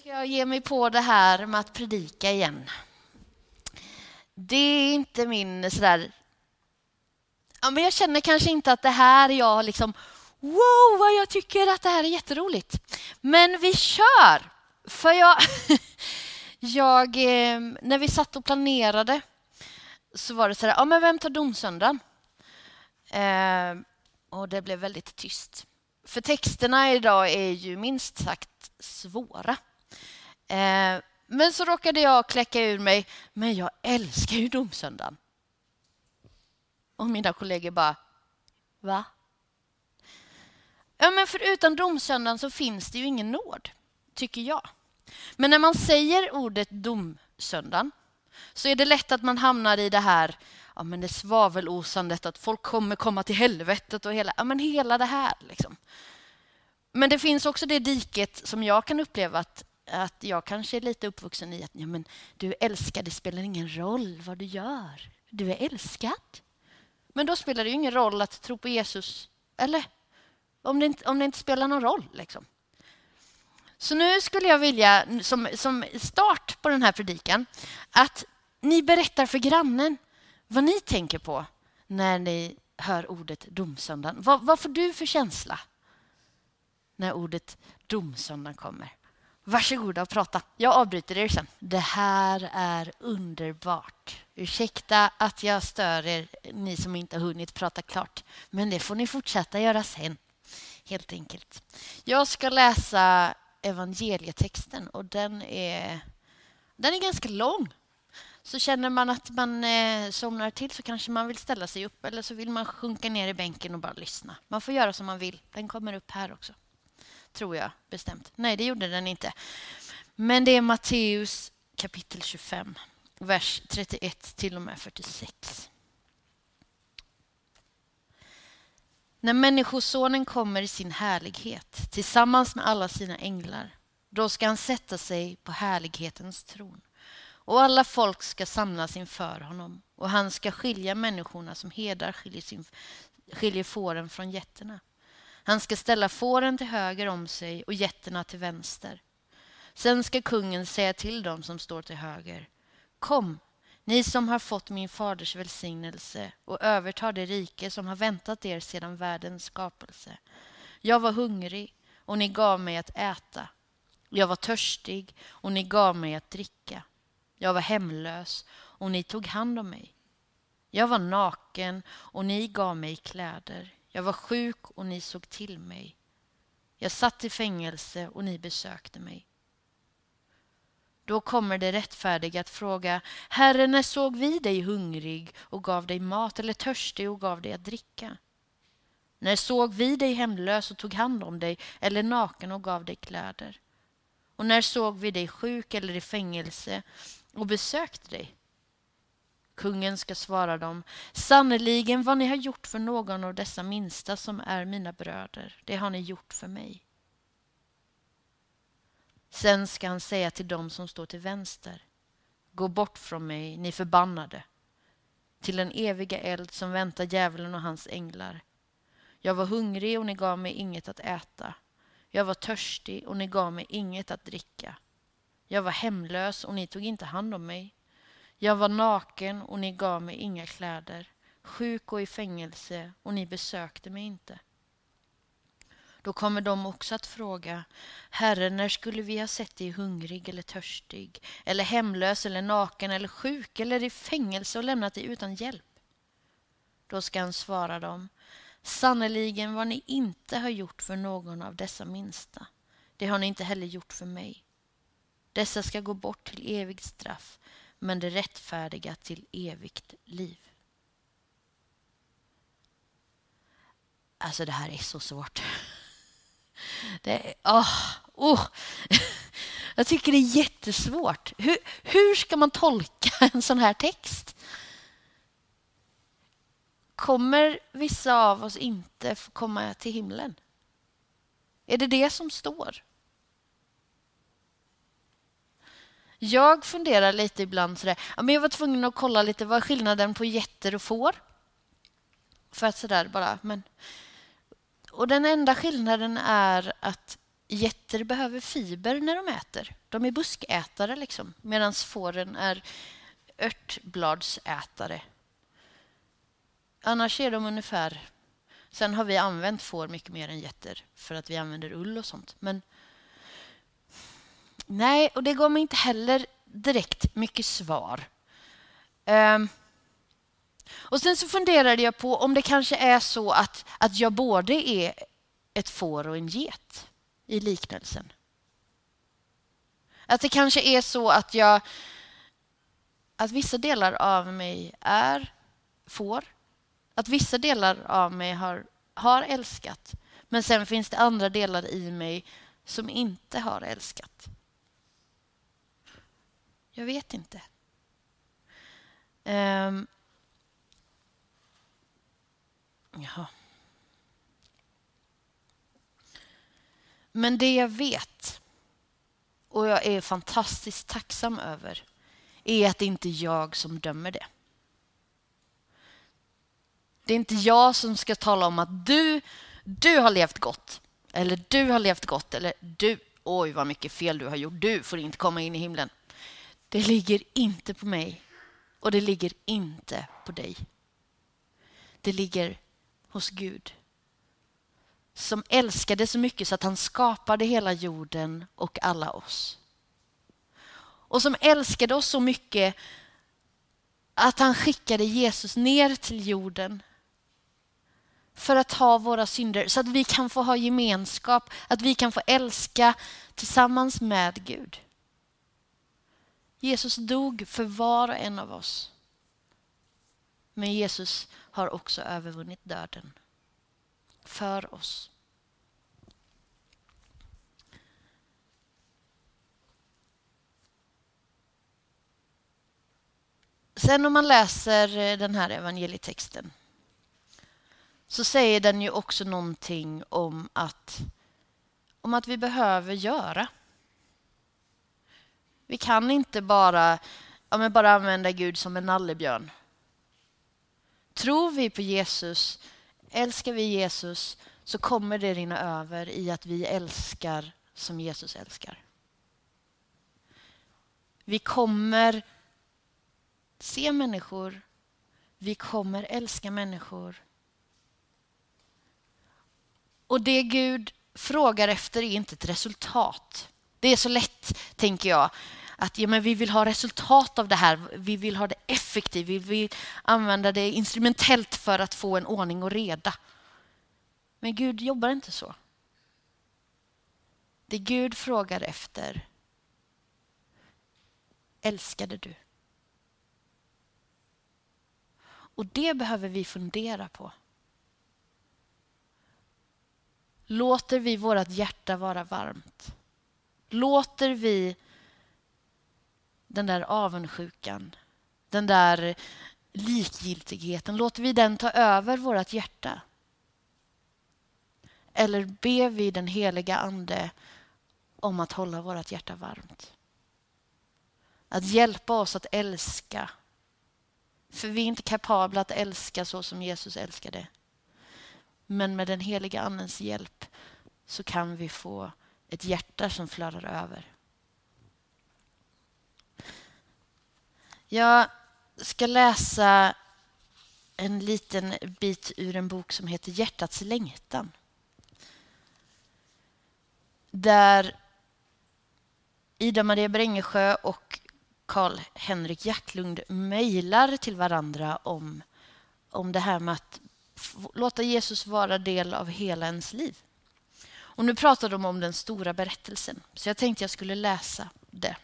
ska jag ge mig på det här med att predika igen. Det är inte min sådär... Ja, men jag känner kanske inte att det här jag liksom... Wow, vad jag tycker att det här är jätteroligt. Men vi kör! För jag... jag eh, när vi satt och planerade så var det så här, ja men vem tar domsöndagen? Eh, och det blev väldigt tyst. För texterna idag är ju minst sagt svåra. Eh, men så råkade jag kläcka ur mig, men jag älskar ju domsöndagen. Och mina kollegor bara, va? Ja, men för utan domsöndagen så finns det ju ingen nåd, tycker jag. Men när man säger ordet domsöndagen så är det lätt att man hamnar i det här ja, men det svavelosandet, att folk kommer komma till helvetet och hela, ja, men hela det här. Liksom. Men det finns också det diket som jag kan uppleva att, att jag kanske är lite uppvuxen i. att ja, men Du är älskad, det spelar ingen roll vad du gör. Du är älskad. Men då spelar det ju ingen roll att tro på Jesus, eller? Om det inte, om det inte spelar någon roll. Liksom. Så nu skulle jag vilja, som, som start på den här predikan, att ni berättar för grannen vad ni tänker på när ni hör ordet domsöndagen. Vad, vad får du för känsla när ordet domsöndagen kommer? Varsågoda och prata. Jag avbryter er sen. Det här är underbart. Ursäkta att jag stör er, ni som inte har hunnit prata klart. Men det får ni fortsätta göra sen, helt enkelt. Jag ska läsa evangelietexten och den är, den är ganska lång. Så känner man att man eh, somnar till så kanske man vill ställa sig upp eller så vill man sjunka ner i bänken och bara lyssna. Man får göra som man vill. Den kommer upp här också. Tror jag bestämt. Nej, det gjorde den inte. Men det är Matteus kapitel 25, vers 31 till och med 46. När Människosonen kommer i sin härlighet tillsammans med alla sina änglar, då ska han sätta sig på härlighetens tron och alla folk ska samlas inför honom och han ska skilja människorna som hedar skiljer, sin, skiljer fåren från getterna. Han ska ställa fåren till höger om sig och getterna till vänster. Sen ska kungen säga till dem som står till höger. Kom, ni som har fått min faders välsignelse och övertar det rike som har väntat er sedan världens skapelse. Jag var hungrig och ni gav mig att äta. Jag var törstig och ni gav mig att dricka. Jag var hemlös och ni tog hand om mig. Jag var naken och ni gav mig kläder. Jag var sjuk och ni såg till mig. Jag satt i fängelse och ni besökte mig. Då kommer det rättfärdiga att fråga Herre, när såg vi dig hungrig och gav dig mat eller törstig och gav dig att dricka? När såg vi dig hemlös och tog hand om dig eller naken och gav dig kläder? Och när såg vi dig sjuk eller i fängelse och besökte dig? Kungen ska svara dem, sannerligen vad ni har gjort för någon av dessa minsta som är mina bröder, det har ni gjort för mig. Sen ska han säga till dem som står till vänster, gå bort från mig, ni förbannade, till den eviga eld som väntar djävulen och hans änglar. Jag var hungrig och ni gav mig inget att äta. Jag var törstig och ni gav mig inget att dricka. Jag var hemlös och ni tog inte hand om mig. Jag var naken och ni gav mig inga kläder, sjuk och i fängelse och ni besökte mig inte. Då kommer de också att fråga, Herre, när skulle vi ha sett dig hungrig eller törstig, eller hemlös eller naken eller sjuk eller i fängelse och lämnat dig utan hjälp? Då ska han svara dem, sannerligen vad ni inte har gjort för någon av dessa minsta, det har ni inte heller gjort för mig. Dessa ska gå bort till evigt straff, men det rättfärdiga till evigt liv. Alltså det här är så svårt. Det är, oh, oh. Jag tycker det är jättesvårt. Hur, hur ska man tolka en sån här text? Kommer vissa av oss inte få komma till himlen? Är det det som står? Jag funderar lite ibland sådär. Ja, men jag var tvungen att kolla lite vad är skillnaden på getter och får. För att sådär bara, men... Och den enda skillnaden är att getter behöver fiber när de äter. De är buskätare liksom, medan fåren är örtbladsätare. Annars är de ungefär... Sen har vi använt får mycket mer än getter för att vi använder ull och sånt. Men nej, och det gav mig inte heller direkt mycket svar. Um, och sen så funderade jag på om det kanske är så att, att jag både är ett får och en get i liknelsen. Att det kanske är så att jag att vissa delar av mig är får. Att vissa delar av mig har, har älskat. Men sen finns det andra delar i mig som inte har älskat. Jag vet inte. Um, jaha. Men det jag vet och jag är fantastiskt tacksam över är att det inte är jag som dömer det. Det är inte jag som ska tala om att du, du har levt gott. Eller du har levt gott. Eller du, oj vad mycket fel du har gjort. Du får inte komma in i himlen. Det ligger inte på mig och det ligger inte på dig. Det ligger hos Gud som älskade så mycket så att han skapade hela jorden och alla oss. Och som älskade oss så mycket att han skickade Jesus ner till jorden för att ta våra synder så att vi kan få ha gemenskap, att vi kan få älska tillsammans med Gud. Jesus dog för var och en av oss. Men Jesus har också övervunnit döden för oss. Sen om man läser eh, den här evangelietexten så säger den ju också någonting om att, om att vi behöver göra. Vi kan inte bara, ja, bara använda Gud som en nallebjörn. Tror vi på Jesus, älskar vi Jesus så kommer det rinna över i att vi älskar som Jesus älskar. Vi kommer se människor. Vi kommer älska människor. Och det Gud frågar efter är inte ett resultat. Det är så lätt, tänker jag, att ja, men vi vill ha resultat av det här. Vi vill ha det effektivt. Vi vill använda det instrumentellt för att få en ordning och reda. Men Gud jobbar inte så. Det Gud frågar efter älskade du? Och det behöver vi fundera på. Låter vi vårt hjärta vara varmt? Låter vi den där avundsjukan, den där likgiltigheten, låter vi den ta över vårt hjärta? Eller ber vi den heliga Ande om att hålla vårt hjärta varmt? Att hjälpa oss att älska för vi är inte kapabla att älska så som Jesus älskade. Men med den heliga Andens hjälp så kan vi få ett hjärta som flödar över. Jag ska läsa en liten bit ur en bok som heter Hjärtats längtan. Där Ida Maria Brängesjö och Karl-Henrik Jacklund mejlar till varandra om, om det här med att låta Jesus vara del av hela ens liv. Och nu pratar de om den stora berättelsen, så jag tänkte jag skulle läsa det.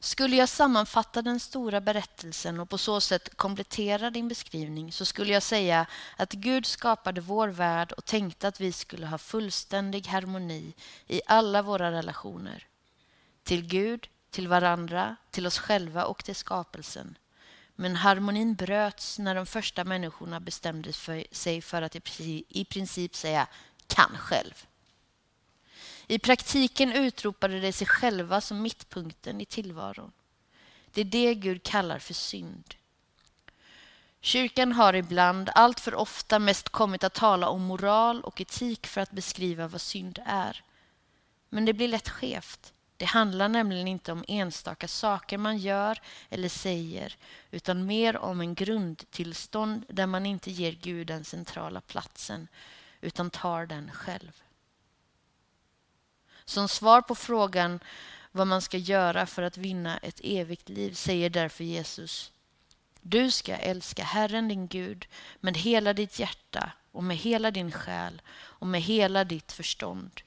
Skulle jag sammanfatta den stora berättelsen och på så sätt komplettera din beskrivning så skulle jag säga att Gud skapade vår värld och tänkte att vi skulle ha fullständig harmoni i alla våra relationer. Till Gud, till varandra, till oss själva och till skapelsen. Men harmonin bröts när de första människorna bestämde sig för att i princip säga kan själv. I praktiken utropade de sig själva som mittpunkten i tillvaron. Det är det Gud kallar för synd. Kyrkan har ibland, allt för ofta, mest kommit att tala om moral och etik för att beskriva vad synd är. Men det blir lätt skevt. Det handlar nämligen inte om enstaka saker man gör eller säger utan mer om en grundtillstånd där man inte ger Gud den centrala platsen utan tar den själv. Som svar på frågan vad man ska göra för att vinna ett evigt liv säger därför Jesus Du ska älska Herren din Gud med hela ditt hjärta och med hela din själ och med hela ditt förstånd.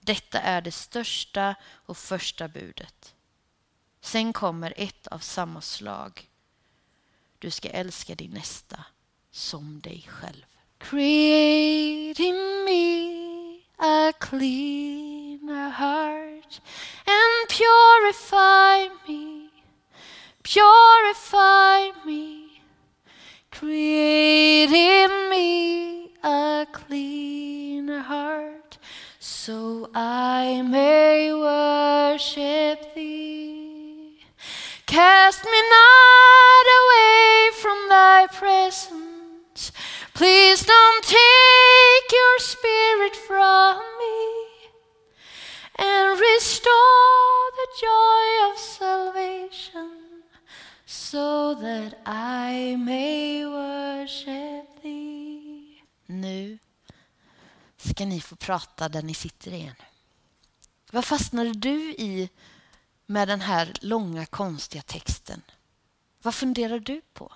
Detta är det största och första budet. Sen kommer ett av samma slag. Du ska älska din nästa som dig själv. Create in me a cleaner heart and purify me, purify me. Create in me a cleaner heart so I may worship thee. Cast me not away from thy presence. Please don't take your spirit from me and restore the joy of salvation so that I may worship thee. Nu ska ni få prata där ni sitter igen. Vad fastnade du i med den här långa konstiga texten? Vad funderar du på?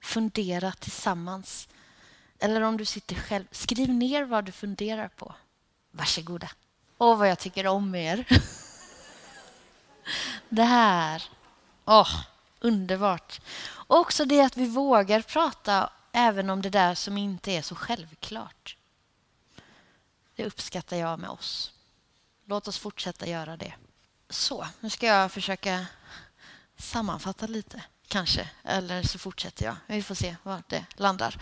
Fundera tillsammans. Eller om du sitter själv, skriv ner vad du funderar på. Varsågoda. Åh, vad jag tycker om er. Det här. Åh, underbart. Och också det att vi vågar prata även om det där som inte är så självklart. Det uppskattar jag med oss. Låt oss fortsätta göra det. Så, nu ska jag försöka sammanfatta lite, kanske. Eller så fortsätter jag. Vi får se var det landar.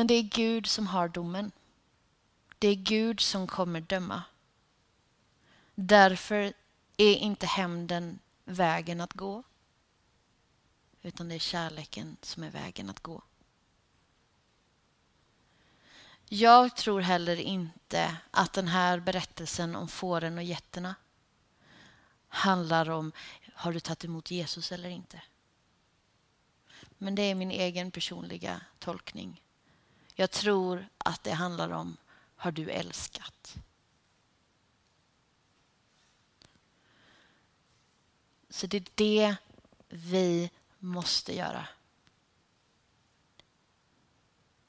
Men det är Gud som har domen. Det är Gud som kommer döma. Därför är inte hämnden vägen att gå. Utan det är kärleken som är vägen att gå. Jag tror heller inte att den här berättelsen om fåren och getterna handlar om har du tagit emot Jesus eller inte. Men det är min egen personliga tolkning. Jag tror att det handlar om har du älskat? Så det är det vi måste göra.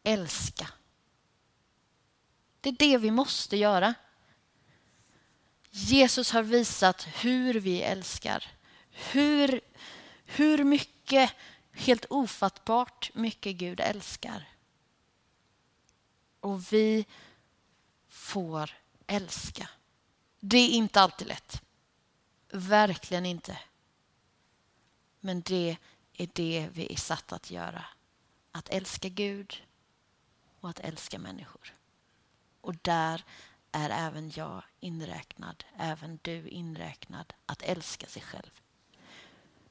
Älska. Det är det vi måste göra. Jesus har visat hur vi älskar. Hur, hur mycket, helt ofattbart mycket Gud älskar. Och vi får älska. Det är inte alltid lätt. Verkligen inte. Men det är det vi är satt att göra. Att älska Gud och att älska människor. Och där är även jag inräknad, även du inräknad, att älska sig själv.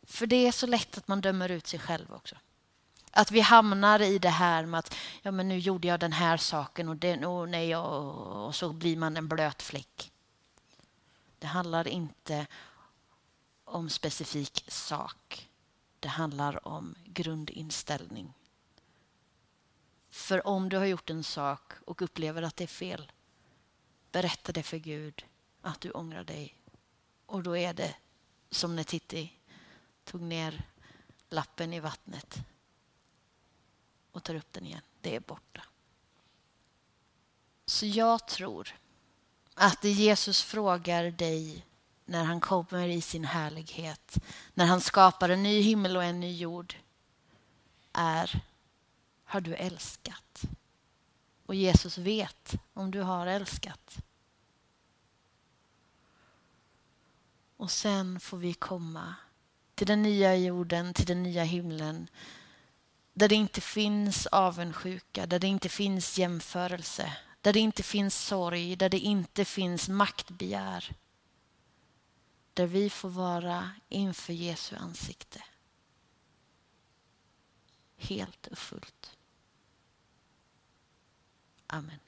För det är så lätt att man dömer ut sig själv också. Att vi hamnar i det här med att ja, men nu gjorde jag den här saken och, den, och, nej, och, och så blir man en blöt fläck. Det handlar inte om specifik sak. Det handlar om grundinställning. För om du har gjort en sak och upplever att det är fel, berätta det för Gud att du ångrar dig. Och då är det som när Titti tog ner lappen i vattnet och tar upp den igen. Det är borta. Så jag tror att det Jesus frågar dig när han kommer i sin härlighet, när han skapar en ny himmel och en ny jord, är har du älskat? Och Jesus vet om du har älskat. Och sen får vi komma till den nya jorden, till den nya himlen där det inte finns avundsjuka, där det inte finns jämförelse, där det inte finns sorg, där det inte finns maktbegär. Där vi får vara inför Jesu ansikte. Helt och fullt. Amen.